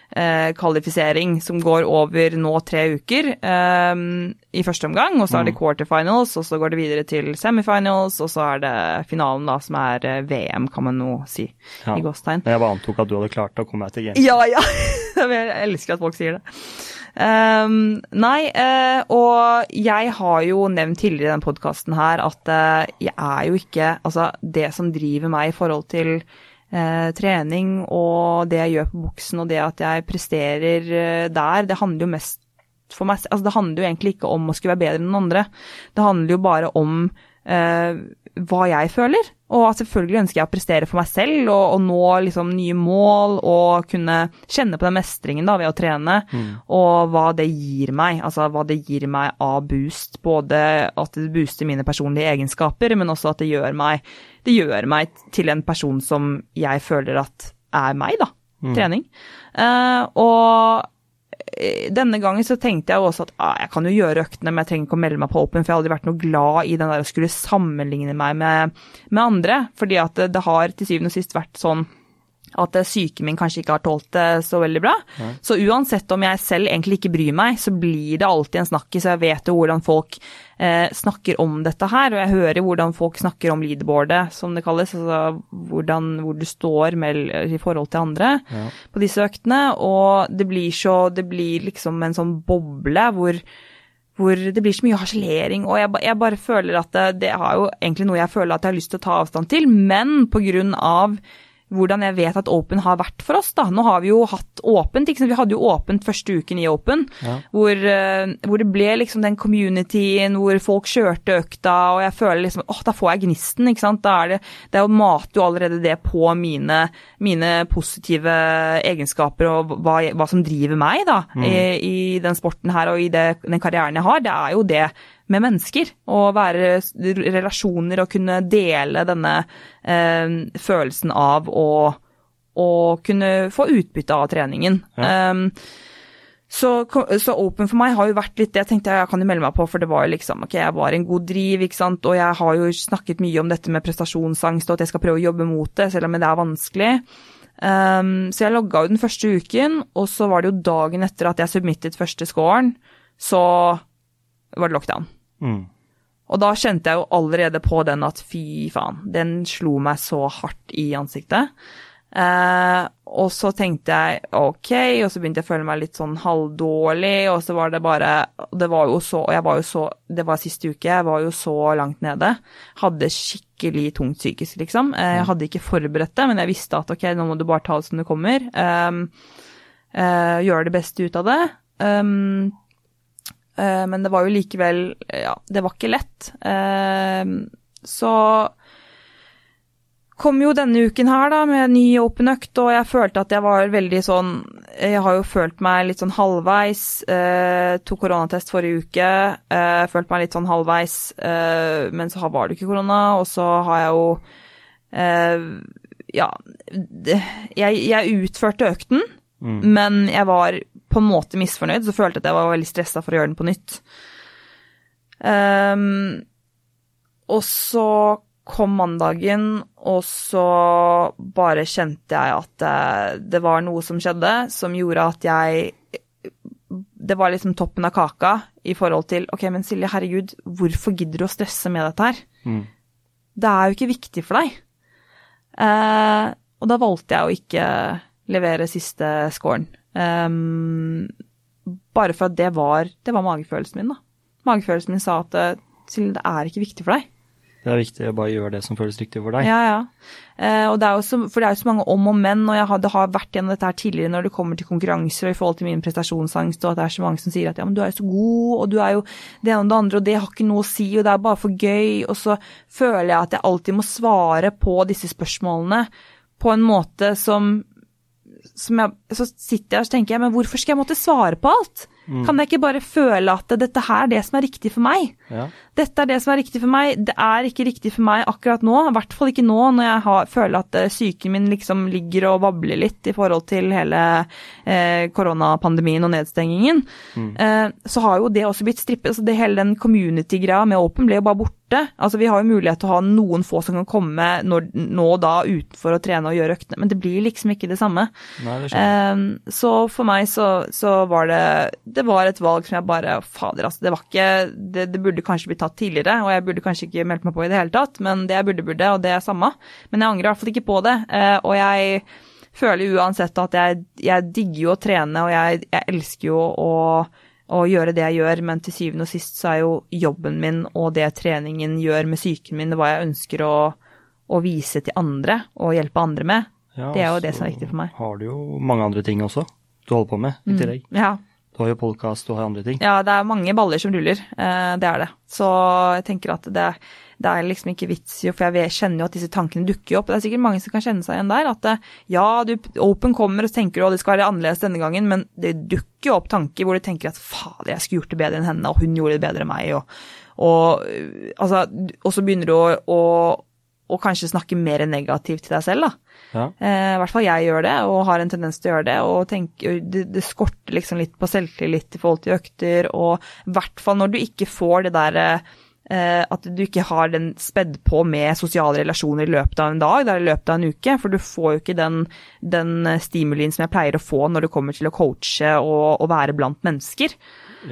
A: kvalifisering som går over nå tre uker um, i første omgang. Og så er det quarterfinals, og så går det videre til semifinals, og så er det finalen, da, som er eh, VM, kan man nå si,
B: Ja.
A: i gåstegn.
B: Men jeg bare antok at du hadde klart å komme deg til games.
A: Ja, ja. Jeg elsker at folk sier det. Um, nei, uh, og jeg har jo nevnt tidligere i den podkasten her at uh, jeg er jo ikke Altså, det som driver meg i forhold til eh, trening og det jeg gjør på buksen og det at jeg presterer eh, der, det handler jo mest for meg Altså, det handler jo egentlig ikke om å skulle være bedre enn andre. Det handler jo bare om eh, hva jeg føler. Og selvfølgelig ønsker jeg å prestere for meg selv og, og nå liksom nye mål og kunne kjenne på den mestringen da ved å trene. Og hva det gir meg. Altså hva det gir meg av boost. Både at det booster mine personlige egenskaper, men også at det gjør meg, det gjør meg til en person som jeg føler at er meg, da. Trening. Uh, og denne gangen så tenkte jeg også at ah, jeg kan jo gjøre øktene, men jeg trenger ikke å melde meg på Open, for jeg har aldri vært noe glad i den der å skulle sammenligne meg med, med andre. Fordi at det, det har til syvende og sist vært sånn at eh, psyken min kanskje ikke har tålt det så veldig bra. Så uansett om jeg selv egentlig ikke bryr meg, så blir det alltid en snakkis, jeg vet jo hvordan folk eh, snakker om dette her, og jeg hører hvordan folk snakker om leaderboardet, som det kalles, altså hvordan, hvor du står med, i forhold til andre på disse øktene, og det blir så, det blir liksom en sånn boble hvor hvor det blir så mye harselering, og jeg, jeg bare føler at det, det er jo egentlig noe jeg føler at jeg har lyst til å ta avstand til, men på grunn av hvordan jeg vet at Open har vært for oss. da. Nå har vi jo hatt åpent. Vi hadde jo åpent første uken i Open, hvor, eh, hvor det ble liksom den communityen hvor folk kjørte økta, og jeg føler liksom åh, da får jeg gnisten. ikke sant? Da er det, det er jo mater jo allerede det på mine, mine positive egenskaper og hva, hva som driver meg da, i, i den sporten her og i det, den karrieren jeg har. Det er jo det med mennesker. Og være relasjoner og kunne dele denne eh, følelsen av å, å kunne få utbytte av treningen. Um, så, så Open for meg har jo vært litt det jeg tenkte jeg kan jo melde meg på, for det var jo liksom ok, jeg var en god driv, ikke sant, og jeg har jo snakket mye om dette med prestasjonsangst og at jeg skal prøve å jobbe mot det, selv om det er vanskelig. Um, så jeg logga jo den første uken, og så var det jo dagen etter at jeg submittet første scoren, så var det lockdown.
B: Mm.
A: Og da kjente jeg jo allerede på den at fy faen, den slo meg så hardt i ansiktet. Eh, og så tenkte jeg ok, og så begynte jeg å føle meg litt sånn halvdårlig, og så var det bare Det var jo så Og jeg var jo så Det var siste uke, jeg var jo så langt nede. Hadde skikkelig tungt psykisk, liksom. Eh, jeg hadde ikke forberedt det, men jeg visste at ok, nå må du bare ta det som det kommer. Um, eh, gjøre det beste ut av det. Um, Eh, Men det var jo likevel Ja, det var ikke lett. Eh, Så kom jo denne uken her da med ny åpen økt, og jeg følte at jeg var veldig sånn Jeg har jo følt meg litt sånn halvveis. Eh, tok koronatest forrige uke. Eh, følte meg litt sånn halvveis, eh, men så var det ikke korona, og så har jeg jo eh, Ja, jeg, jeg utførte økten, men jeg var på en måte misfornøyd, så følte jeg at jeg var veldig stressa for å gjøre den på nytt. Um, og så kom mandagen, og så bare kjente jeg at det, det var noe som skjedde som gjorde at jeg Det var liksom toppen av kaka i forhold til Ok, men Silje, herregud, hvorfor gidder du å stresse med dette her?
B: Mm.
A: Det er jo ikke viktig for deg. Uh, og da valgte jeg å ikke levere siste scoren. Ehm, bare for at det var, det var magefølelsen min, da. Magefølelsen min sa at eh, Silje, det er ikke viktig for deg.
B: Det er viktig å bare gjøre det som føles riktig for deg.
A: Ja, ja. Eh, og det er så, for det er jo så mange om og men, og jeg har, det har vært gjennom dette her tidligere når det kommer til konkurranser og i forhold til min prestasjonsangst, og at det er så mange som sier at ja, men du er jo så god, og du er jo det ene og det andre, og det har ikke noe å si, og det er bare for gøy, og så føler jeg at jeg alltid må svare på disse spørsmålene på en måte som jeg, så sitter jeg og tenker jeg, men hvorfor skal jeg måtte svare på alt? Kan jeg ikke bare føle at dette her er det som er riktig for meg?
B: Ja.
A: Dette er det som er riktig for meg. Det er ikke riktig for meg akkurat nå. I hvert fall ikke nå når jeg har, føler at eh, psyken min liksom ligger og vabler litt i forhold til hele eh, koronapandemien og nedstengingen.
B: Mm.
A: Eh, så har jo det også blitt strippet. Altså det hele den community-greia med Open ble jo bare borte. Altså Vi har jo mulighet til å ha noen få som kan komme når, nå og da utenfor å trene og gjøre øktene, men det blir liksom ikke det samme.
B: Nei, det.
A: Eh, så for meg så, så var det Det var et valg som jeg bare Fader, altså. Det var ikke det, det burde kanskje blitt tatt tidligere, og jeg burde kanskje ikke meldt meg på i det hele tatt, men det jeg burde, burde, og det er samme. Men jeg angrer i hvert fall ikke på det. eh, og jeg føler uansett at jeg, jeg digger jo å trene, og jeg, jeg elsker jo å, å gjøre det jeg gjør, men til syvende og sist så er jo jobben min og det treningen gjør med psyken min, det hva jeg ønsker å, å vise til andre og hjelpe andre med.
B: Ja,
A: det er jo det som er viktig for meg.
B: har du jo mange andre ting også du holder på med i tillegg.
A: Ja,
B: Du har jo podkast, du har andre ting.
A: Ja, det er mange baller som ruller. Eh, det er det. Så jeg tenker at det, det er liksom ikke vits i, for jeg kjenner jo at disse tankene dukker jo opp. Det er sikkert mange som kan kjenne seg igjen der. At ja, du, Open kommer og så tenker du at det skal være annerledes denne gangen, men det dukker jo opp tanker hvor du tenker at fader, jeg skulle gjort det bedre enn henne, og hun gjorde det bedre enn meg. Og, og, øh, altså, og så begynner du å, å, å kanskje snakke mer negativt til deg selv, da.
B: Ja.
A: Eh, I hvert fall jeg gjør det, og har en tendens til å gjøre det. Og tenker, det, det skorter liksom litt på selvtillit i forhold til økter, og i hvert fall når du ikke får det der eh, At du ikke har den spedd på med sosiale relasjoner i løpet av en dag, det er i løpet av en uke. For du får jo ikke den, den stimulien som jeg pleier å få når det kommer til å coache og, og være blant mennesker.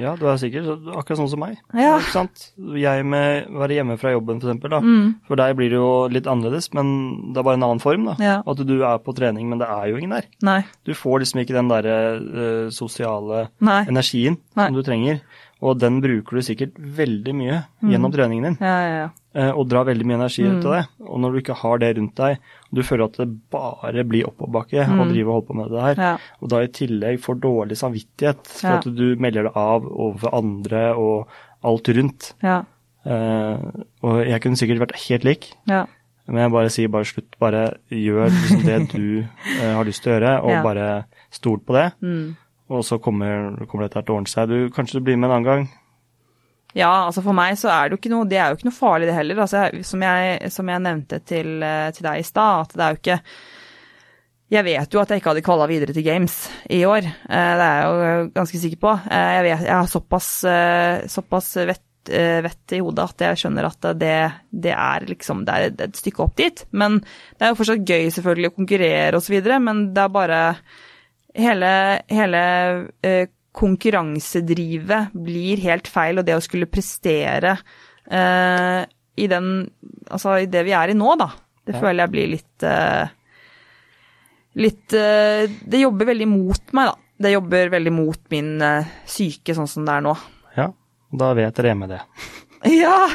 B: Ja, du er sikkert akkurat sånn som meg.
A: Ja.
B: Ikke sant? Jeg med å være hjemme fra jobben, for eksempel, da.
A: Mm.
B: For deg blir det jo litt annerledes, men det er bare en annen form, da.
A: Ja.
B: At du er på trening, men det er jo ingen der.
A: Nei.
B: Du får liksom ikke den derre uh, sosiale
A: Nei.
B: energien
A: Nei.
B: som du trenger. Og den bruker du sikkert veldig mye gjennom treningen din,
A: Ja, ja, ja.
B: eh, og drar veldig mye energi
A: Mm.
B: ut av det. Og når du ikke har det rundt deg, og du føler at det bare blir oppoverbakke å drive og holde på med det her,
A: Mm.
B: Og da i tillegg får dårlig samvittighet for at du melder det av overfor andre og alt rundt.
A: ja.
B: Eh, og jeg kunne sikkert vært helt lik,
A: ja.
B: men jeg bare sier bare slutt. Bare gjør liksom det du eh, har lyst til å gjøre, og bare stol på det.
A: Mm.
B: Og så kommer, kommer dette til å ordne seg. Du, kanskje du blir med en annen gang.
A: Ja, altså for meg så er det jo ikke noe, det er jo ikke noe farlig det heller. Altså, jeg- som, jeg, som jeg nevnte til, eh, til deg i stad, at det er jo ikke Jeg vet jo at jeg ikke hadde kvala videre til Games i år. Eh, Det er jeg jo ganske sikker på. Eh, Jeg, vet, jeg har såpass, såpass vett, vett i hodet at jeg skjønner at det, det er liksom Det er et stykke opp dit. Men det er jo fortsatt gøy selvfølgelig å konkurrere osv., men det er bare hele, hele eh, konkurransedrivet blir helt feil, og det å skulle prestere eh, i den Altså i det vi er i nå, da. Det
B: Ja.
A: føler jeg blir litt eh, Litt eh, Det jobber veldig mot meg, da. Det jobber veldig mot min eh, syke, sånn som det er nå.
B: Ja, da vet Reme det.
A: Ja!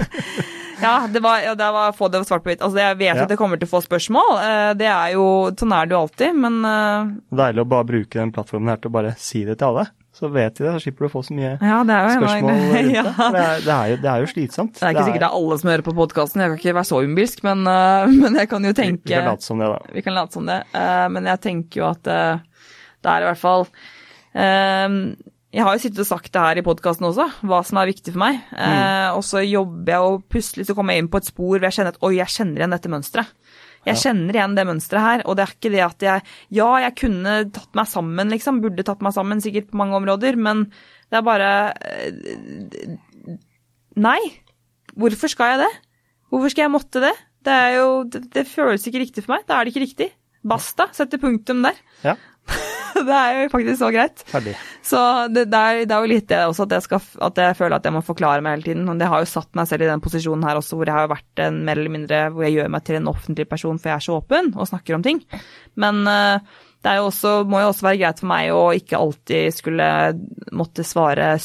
A: Ja, det var, ja, det var få det svart på hvitt. Altså, jeg vet
B: Ja.
A: at jeg kommer til å få spørsmål. Eh, Det er jo Sånn er det jo alltid, men eh,
B: Deilig å bare bruke den plattformen her til å bare si det til alle. Så vet de det, så slipper du å få så mye
A: ja,
B: spørsmål rundt det.
A: ja.
B: Det er, det er, jo, det er jo slitsomt.
A: Det er ikke sikkert det er alle som hører på podkasten, jeg kan ikke være så umbilsk, men, eh, men jeg kan jo tenke Vi
B: kan late som det, da.
A: Vi kan late som det. Men jeg tenker jo at det er i hvert fall Jeg har jo sittet og sagt det her i podkasten også, hva som er viktig for meg. Eh, Og så jobber jeg, og plutselig så kommer jeg inn på et spor hvor jeg kjenner at oi, jeg kjenner igjen dette mønsteret. Jeg kjenner igjen det mønsteret her, og det er ikke det at jeg Ja, jeg kunne tatt meg sammen, liksom. Burde tatt meg sammen, sikkert på mange områder, men det er bare eh, Nei. Hvorfor skal jeg det? Hvorfor skal jeg måtte det? Det, er jo, det, det føles ikke riktig for meg. Da er det ikke riktig. Basta. Sette punktum der.
B: Ja,
A: det er jo faktisk så greit.
B: ferdig.
A: Så det, det, er, det er jo litt det også at jeg, skal, at jeg føler at jeg må forklare meg hele tiden. Og det har jo satt meg selv i den posisjonen her også, hvor jeg har vært en mer eller mindre Hvor jeg gjør meg til en offentlig person, for jeg er så åpen og snakker om ting. Men eh, det er jo også, må jo også være greit for meg å ikke alltid skulle måtte svare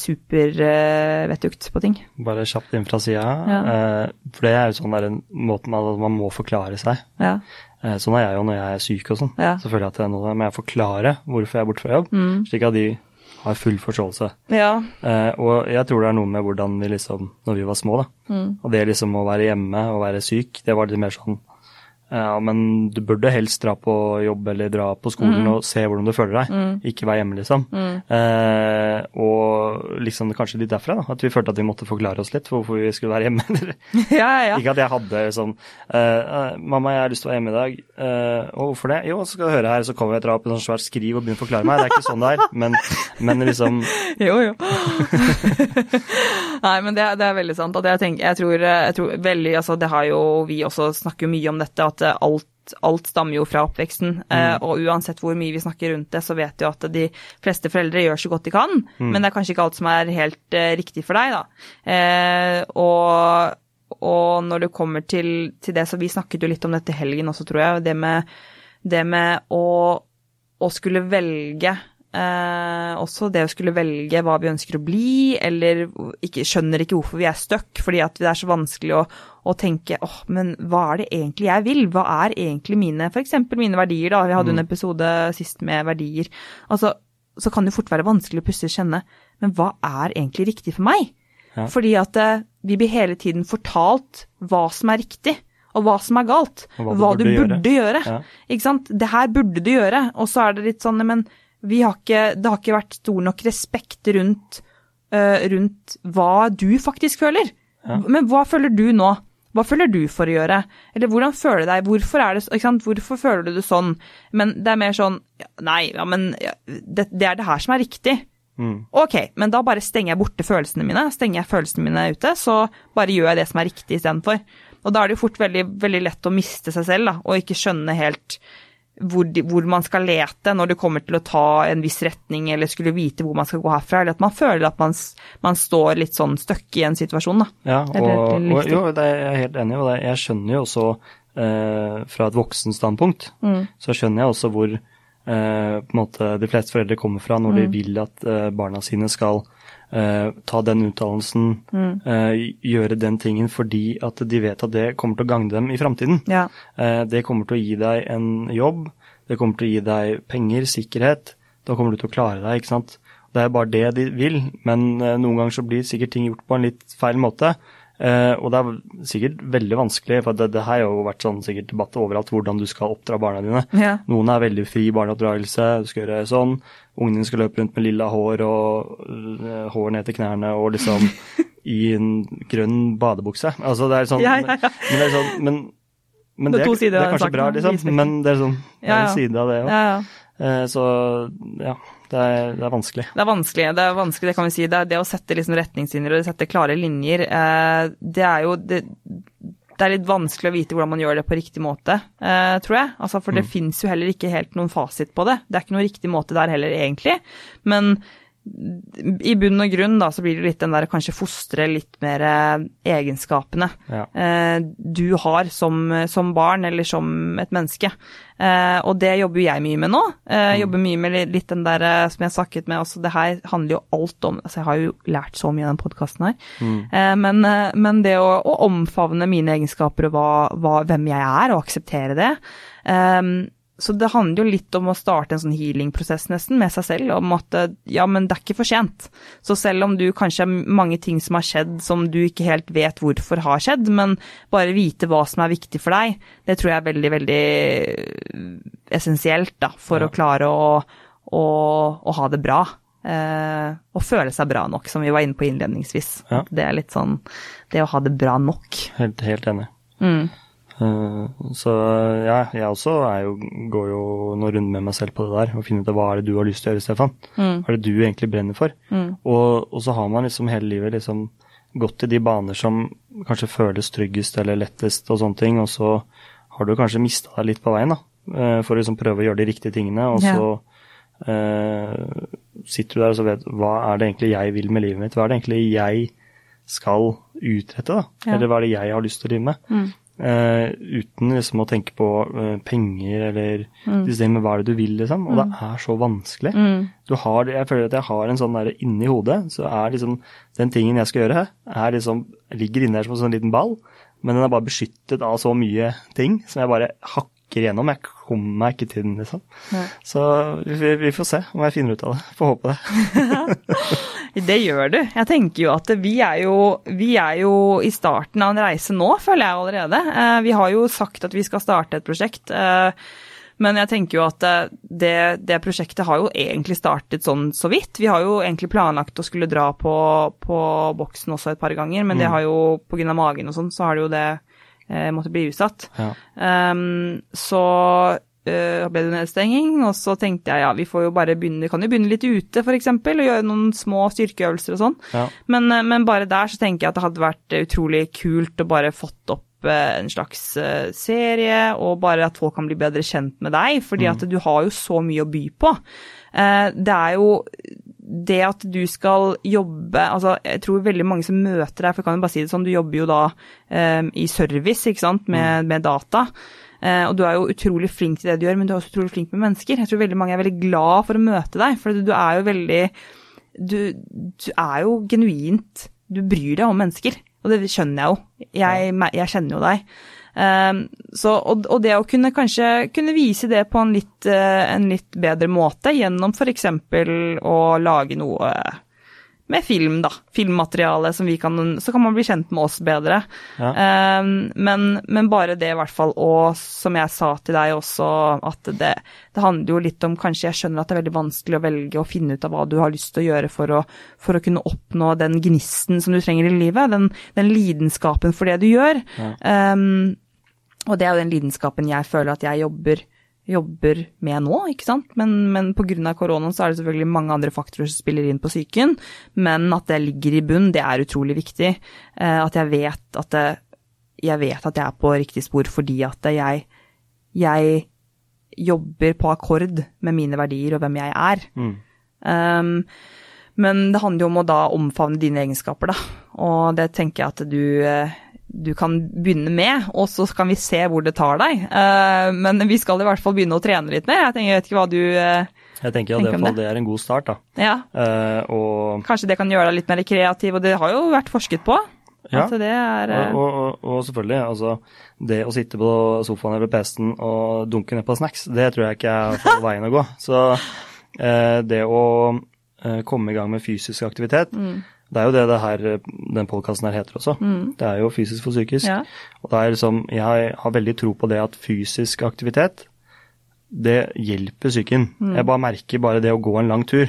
A: supervettugt på ting.
B: Bare kjapt inn fra sida.
A: Ja.
B: Eh, for det er jo sånn der en måte man, at man må forklare seg.
A: Ja.
B: Eh, sånn er jeg jo når jeg er syk og sånn.
A: Ja. Mm.
B: Så føler jeg at nå må jeg forklare hvorfor jeg er borte fra jobb, slik at de har full forståelse.
A: ja.
B: Eh, og jeg tror det er noe med hvordan vi liksom, når vi var små, da,
A: Mm.
B: og det liksom å være hjemme og være syk, det var litt mer sånn ja, men du burde helst dra på jobb eller dra på skolen
A: Mm.
B: og se hvordan du føler deg, ikke være hjemme, liksom. Eh, og liksom kanskje litt derfra, da. At vi følte at vi måtte forklare oss litt for hvorfor vi skulle være hjemme.
A: Ja, ja, ja.
B: Ikke at jeg hadde sånn eh, 'Mamma, jeg har lyst til å være hjemme i dag.' Eh, 'Og hvorfor det?' Jo, så skal du høre her, så kommer jeg og drar opp en sånn svært skriv og begynner å forklare meg. Det er ikke sånn det er. Men, men liksom
A: Jo, jo. Nei, men det, det, er veldig sant. At jeg, tenker, jeg, tror, jeg tror veldig Altså, det har jo Vi også snakker mye om dette, at alt alt stammer jo fra oppveksten. Mm. Eh, og uansett hvor mye vi snakker rundt det, så vet vi at de fleste foreldre gjør så godt de kan. Mm. Men det er kanskje ikke alt som er helt uh, riktig for deg, da. Eh, og, og, når det kommer til, til, det, så vi snakket jo litt om dette helgen også, tror jeg. Det med, det med å, å skulle velge Eh, også det å skulle velge hva vi ønsker å bli, eller ikke, skjønner ikke hvorfor vi er stuck, fordi at det er så vanskelig å, å tenke åh, oh, men hva er det egentlig jeg vil? Hva er egentlig mine, f.eks. mine verdier, da. Vi hadde mm. en episode sist med verdier. Altså, så kan det fort være vanskelig å plutselig kjenne, men hva er egentlig riktig for meg? Ja. Fordi at eh, vi blir hele tiden fortalt hva som er riktig og hva som er galt. hva, hva du burde, burde gjøre. gjøre. Ja. Ikke sant. Det her burde du gjøre. Og så er det litt sånn, men har ikke, det har ikke vært stor nok respekt rundt, uh, rundt hva du faktisk føler. Ja. Men hva føler du nå? Hva føler du for å gjøre? Eller hvordan føler du deg? Hvorfor, er det? Hvorfor føler du det sånn? Men det er mer sånn Nei, ja, men det, det er det her som er riktig. Mm. Ok, men da bare stenger jeg borte følelsene mine. Stenger jeg følelsene mine ute, så bare gjør jeg det som er riktig istedenfor. Og da er det jo fort veldig, veldig lett å miste seg selv, da, og ikke skjønne helt hvor, de, hvor, man skal lete når det kommer til å ta en viss retning, eller skulle vite hvor man skal gå herfra, eller at man føler at man, man står litt sånn støkk i en situasjon, da.
B: Ja, og, og jo, det er jeg helt enig i, og det, jeg skjønner jo også eh, fra et voksenstandpunkt, mm. så skjønner jeg også hvor eh, på en måte de fleste foreldre kommer fra når mm. de vil at eh, barna sine skal Uh, ta den utdannelsen, mm. eh, gjøre den tingen fordi at de vet at det kommer til å gagne dem i framtiden. Ja. Uh, det kommer til å gi deg en jobb, det kommer til å gi deg penger, sikkerhet. Da kommer du til å klare deg, ikke sant. Det er bare det de vil, men noen ganger så blir sikkert ting gjort på en litt feil måte. Uh, og det er sikkert veldig vanskelig, for det, det har jo vært sånn sikkert debatt overalt hvordan du skal oppdra barna dine. Ja. Noen er veldig fri barneoppdragelse, du skal gjøre sånn. Ungen din skal løpe rundt med lilla hår og uh, hår ned til knærne og liksom i en grønn badebukse. Altså det er sånn ja, ja, Men det er sånn Men, men det, det, det, er kanskje bra, liksom. Men det er sånn det er en side av det òg. Uh, så ja. Det er, det er, vanskelig.
A: Det er vanskelig, det er vanskelig, det kan vi si. Det, det å sette liksom retningslinjer og sette klare linjer, eh, det er jo det, det, er litt vanskelig å vite hvordan man gjør det på riktig måte, eh, tror jeg. Altså, for mm. det fins jo heller ikke helt noen fasit på det. Det er ikke noen riktig måte der heller, egentlig. Men i bunn og grunn da, så blir det litt den der kanskje fostre litt mer eh, egenskapene ja. eh, du har som, som, barn eller som et menneske. Eh, og det jobber jeg mye med nå. Eh, mm. Jobber mye med litt den der som jeg snakket med, altså det her handler jo alt om altså Jeg har jo lært så mye i den podkasten her. Mm. Eh, men, men, det å, å, omfavne mine egenskaper og hva, hva, hvem jeg er, og akseptere det. Um, så det handler jo litt om å starte en sånn healing-prosess nesten med seg selv, om at ja, men det er ikke for sent. Så selv om du kanskje har mange ting som har skjedd som du ikke helt vet hvorfor har skjedd, men bare vite hva som er viktig for deg, det tror jeg er veldig, veldig essensielt da, for ja. å klare å, å, å, ha det bra. Eh, og føle seg bra nok, som vi var inne på innledningsvis. Ja. Det er litt sånn det å ha det bra nok.
B: Helt, helt enig. Mm. Eh, så ja, jeg også jo, går jo noen runder med meg selv på det der, og finner ut av hva er det du har lyst til å gjøre, Stefan. Mm. Hva er det du egentlig brenner for? Mm. Og, og, så har man liksom hele livet liksom gått i de baner som kanskje føles tryggest eller lettest og sånne ting, og så har du kanskje mista deg litt på veien, da. Eh, for å liksom prøve å gjøre de riktige tingene, og ja. så uh, sitter du der og så vet hva er det egentlig jeg vil med livet mitt? Hva er det egentlig jeg skal utrette, da? Ja. Eller hva er det jeg har lyst til å drive med? Mm. Uh, uten liksom å tenke på uh, penger eller mm. disse hva er det du vil, liksom. Og mm. det er så vanskelig. Mm. Du har, jeg føler at jeg har en sånn der inni hodet, så er liksom den tingen jeg skal gjøre, er liksom, ligger inne her som en sånn liten ball, men den er bare beskyttet av så mye ting som jeg bare hakker igjennom. Jeg kommer meg ikke til den, liksom. Nei. Så vi, vi, får se om jeg finner ut av det. Får håpe det.
A: Det gjør du. Jeg tenker jo at vi er jo, vi er jo i starten av en reise nå, føler jeg allerede. Eh, vi har jo sagt at vi skal starte et prosjekt. Eh, Men jeg tenker jo at eh, det, det, prosjektet har jo egentlig startet sånn så vidt. Vi har jo egentlig planlagt å skulle dra på, på boksen også et par ganger, men mm. det har jo pga. magen og sånn, så har det jo det eh, måttet bli utsatt. Ja. Um, så uh, ble det nedstenging, og så tenkte jeg ja, vi får jo bare begynne, kan jo begynne litt ute f.eks. og gjøre noen små styrkeøvelser og sånn. Ja. Men, men, bare der så tenker jeg at det hadde vært utrolig kult å bare fått opp en slags eh, serie, og bare at folk kan bli bedre kjent med deg, fordi mm. at du har jo så mye å by på. Eh, det er jo det at du skal jobbe altså Jeg tror veldig mange som møter deg, for jeg kan jo bare si det sånn, du jobber jo da um, i service, ikke sant, med, mm. med data. Uh, og du er jo utrolig flink til det du gjør, men du er også utrolig flink med mennesker. Jeg tror veldig mange er veldig glad for å møte deg, for du er jo veldig du, du er jo genuint Du bryr deg om mennesker. Og det skjønner jeg jo. Jeg, jeg kjenner jo deg. Um, så, og, og, det å kunne kanskje kunne vise det på en litt, uh, en litt bedre måte gjennom f.eks. å lage noe med film, da. Filmmateriale som vi kan Så kan man bli kjent med oss bedre. Ja. Um, men, men, bare det, i hvert fall. Og som jeg sa til deg også, at det, det, handler jo litt om Kanskje jeg skjønner at det er veldig vanskelig å velge å finne ut av hva du har lyst til å gjøre for å, for å kunne oppnå den gnisten som du trenger i livet. Den, den lidenskapen for det du gjør. Ja. Um, og det er jo den lidenskapen jeg føler at jeg jobber jobber med nå, ikke sant. Men, men pga. koronaen så er det selvfølgelig mange andre faktorer som spiller inn på psyken. Men at det ligger i bunn, det er utrolig viktig. Eh, at jeg vet at, det, jeg vet at jeg er på riktig spor fordi at jeg, jeg jobber på akkord med mine verdier og hvem jeg er. Mm. Um, men det handler jo om å da omfavne dine egenskaper, da. Og det tenker jeg at du eh, du kan begynne med, og så kan vi se hvor det tar deg. Uh, men vi skal i hvert fall begynne å trene litt mer. Jeg, tenker, jeg vet ikke hva du uh,
B: Jeg tenker at det, det er en god start, da.
A: Ja.
B: Uh, og...
A: Kanskje det kan gjøre deg litt mer kreativ, og det har jo vært forsket på.
B: Ja, er, og, og, og, selvfølgelig. Altså, det å sitte på sofaen eller PC-en og dunke ned på snacks, det tror jeg ikke er veien å gå. Så det å komme i gang med fysisk aktivitet mm det er jo det, det her, den podkasten her heter også. Mm. Det er jo fysisk for psykisk. Ja. Og det er liksom, jeg har veldig tro på det at fysisk aktivitet, det hjelper psyken. Mm. Jeg bare merker bare det å gå en lang tur,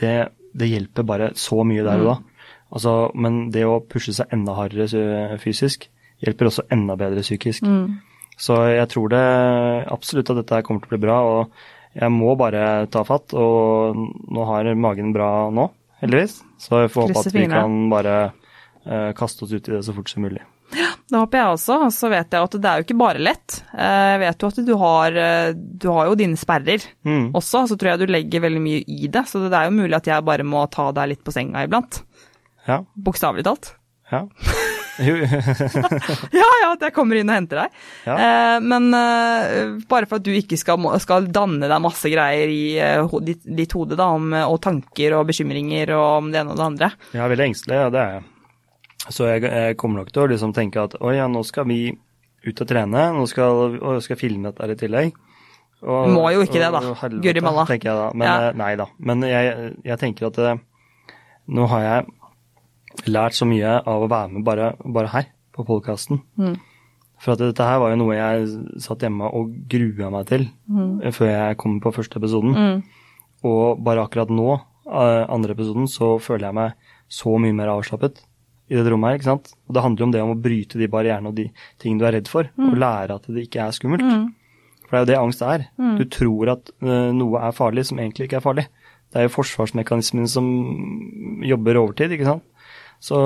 B: det, det hjelper bare så mye der og da. Mm. Altså, men det å pushe seg enda hardere fysisk hjelper også enda bedre psykisk. Mm. Så jeg tror det absolutt at dette kommer til å bli bra. og jeg må bare ta fatt, og nå har magen bra nå heldigvis. Så jeg får håpe at vi kan bare uh, kaste oss ut i det så fort som mulig.
A: Ja, det håper jeg også. Og så vet jeg at det er jo ikke bare lett. Eh, jeg vet jo at du har, eh, du har jo dine sperrer mm. også, så tror jeg du legger veldig mye i det. Så det er jo mulig at jeg bare må ta deg litt på senga iblant.
B: Ja.
A: Bokstavelig talt.
B: Ja.
A: ja, ja, at jeg kommer inn og henter deg. Ja. Eh, men eh, bare for at du ikke skal, skal, danne deg masse greier i eh, ditt, ditt, hode, da, om, og tanker og bekymringer og om det ene og det andre.
B: Jeg er veldig engstelig, ja, det er jeg. Så jeg, jeg, kommer nok til å liksom tenke at å ja, nå skal vi ut og trene, nå skal, og jeg skal filme dette i tillegg.
A: Og, Må jo ikke det, da. Guri malla.
B: Men, ja. Nei da. Men jeg, jeg tenker at det, nå har jeg lært så mye av å være med bare, bare her på podkasten. Mm. For at dette her var jo noe jeg satt hjemme og grua meg til mm. før jeg kom på første episoden. Mm. Og bare akkurat nå, eh, andre episoden, så føler jeg meg så mye mer avslappet i dette rommet her. ikke sant? Og det handler jo om det om å bryte de barrierene og de ting du er redd for, og mm. lære at det ikke er skummelt. Mm. For det er jo det angst er. Mm. Du tror at uh, noe er farlig som egentlig ikke er farlig. Det er jo forsvarsmekanismen som jobber overtid, ikke sant. Så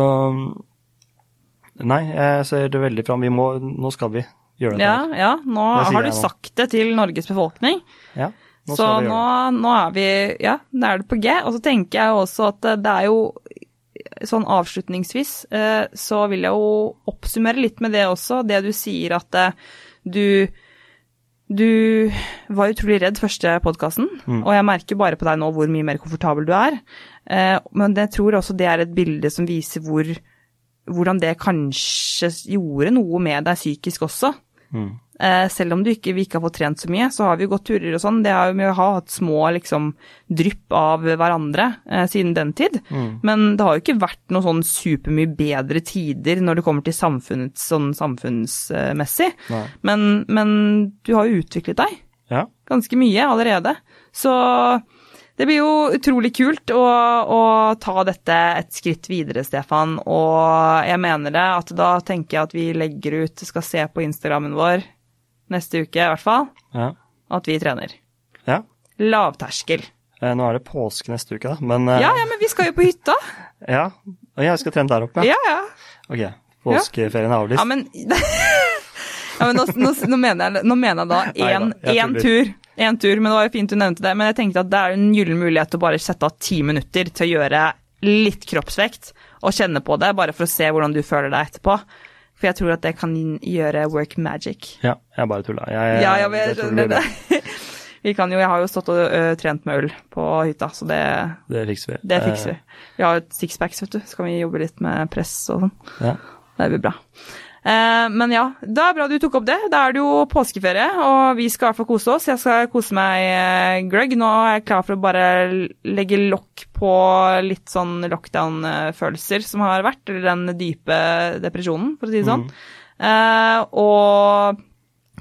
B: Nei, jeg ser det veldig fram. Vi må, nå skal vi gjøre det.
A: Ja, ja nå har du sagt det til Norges befolkning.
B: Ja,
A: nå så nå, nå, er vi Ja, nå er det på G. Og så tenker jeg også at det er jo sånn avslutningsvis eh, så vil jeg jo oppsummere litt med det også. Det du sier at eh, du du var utrolig redd første podkasten, mm. og jeg merker bare på deg nå hvor mye mer komfortabel du er. Eh, men jeg tror også det er et bilde som viser hvor, hvordan det kanskje gjorde noe med deg psykisk også. Mm. Eh, selv om du ikke, vi ikke har fått trent så mye, så har vi gått turer og sånn. Det har vi hatt små liksom drypp av hverandre eh, siden den tid. Mm. Men det har jo ikke vært noe sånn supermye bedre tider når det kommer til samfunnet, sånn samfunnsmessig. Men, men, du har jo utviklet deg. ganske mye allerede. Så det blir jo utrolig kult å, å, ta dette et skritt videre, Stefan. Og jeg mener det, at da tenker jeg at vi legger ut, skal se på Instagrammen vår neste uke i hvert fall,
B: Ja.
A: at vi trener.
B: ja.
A: Lavterskel.
B: Eh, Nå er det påske neste uke, da, men eh,
A: Ja, ja, men vi skal jo på hytta.
B: ja. Og jeg skal trene der oppe.
A: Ja, ja.
B: Ok, påskeferien er avlyst.
A: Ja, men, ja, men nå, nå, nå, mener jeg, nå mener jeg da én tur. En tur, men det var jo fint du nevnte det. Men jeg tenkte at det er en gyllen mulighet til å bare sette av ti minutter til å gjøre litt kroppsvekt og kjenne på det, bare for å se hvordan du føler deg etterpå. For jeg tror at det kan gjøre work magic.
B: Ja, jeg bare tulla. Jeg,
A: Ja, jeg
B: jeg tror det
A: det. Vi kan jo, jeg har jo stått og ø, trent med øl på hytta, så det,
B: Det fikser vi.
A: det fikser vi. Vi har jo sixpacks, vet du. Så kan vi jobbe litt med press og sånn.
B: Eh, ja.
A: Det blir bra. Eh, men ja, det er bra du tok opp det. Da er det jo påskeferie, og vi skal i hvert fall kose oss. Jeg skal kose meg eh, gløgg. Nå er jeg klar for å bare legge lokk på litt sånn lockdown-følelser som har vært, eller den dype depresjonen, for å si det sånn. Mm. og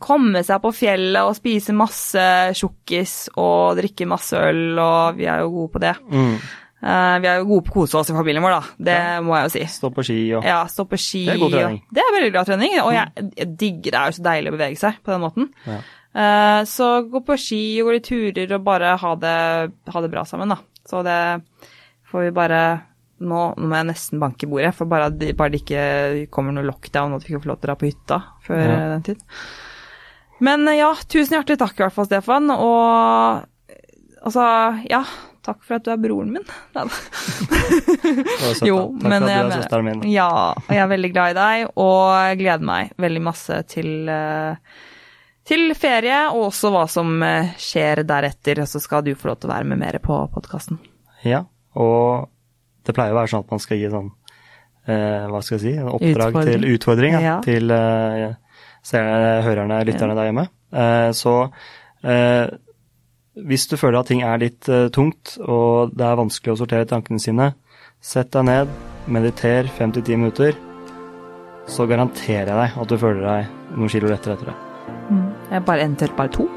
A: komme seg på fjellet og spise masse tjukkis og drikke masse øl, og vi er jo gode på det.
B: Mm.
A: Eh, vi er jo gode på å kose oss i familien vår, da. Det må jeg jo si.
B: Stå på ski og
A: Ja, stå på ski.
B: Det er god trening.
A: og- Det er veldig bra trening, og jeg, jeg digger det. er jo så deilig å bevege seg på den måten.
B: Ja.
A: Uh, så gå på ski og gå litt turer og bare ha det, ha det bra sammen, da. Så det får vi bare nå, nå må jeg nesten banke bordet, for bare, at det- bare det ikke kommer noe lockdown og at vi ikke får lov til å dra på hytta før
B: Ja.
A: den tid. Men eh, ja, tusen hjertelig takk i hvert fall, Stefan. Og altså, ja. Takk for at du er broren min. Jo. Men jeg
B: du er søsteren min.
A: Ja, og jeg er veldig glad i deg, og jeg gleder meg veldig masse til, eh, til ferie, og også hva som eh, skjer deretter. Så skal du få lov til å være med mer på podkasten.
B: Ja, og det pleier å være sånn at man skal gi sånn eh, Hva skal jeg si? En oppdrag
A: Utfordring.
B: til utfordring ja,
A: Ja.
B: til eh, seerne, hørerne, lytterne der hjemme. Eh, så eh, hvis du føler at ting er litt uh, tungt, og det er vanskelig å sortere tankene sine, sett deg ned, mediter 5-10 minutter, så garanterer jeg deg at du føler deg noen kilo lettere etter det.
A: Jeg er bare eventuelt bare to.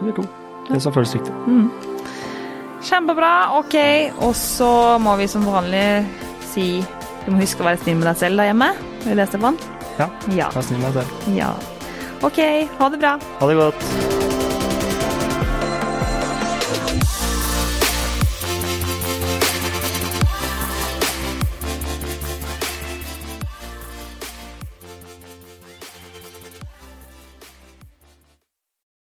B: Eller to. Det som føles riktig.
A: Kjempebra, ok. Og så må vi som vanlig si du må huske å være snill med deg selv der hjemme. Vil du det, Stefan?
B: Ja,
A: Ja.
B: vær snill med deg selv.
A: ja. Ok, ha det bra.
B: Ha det godt.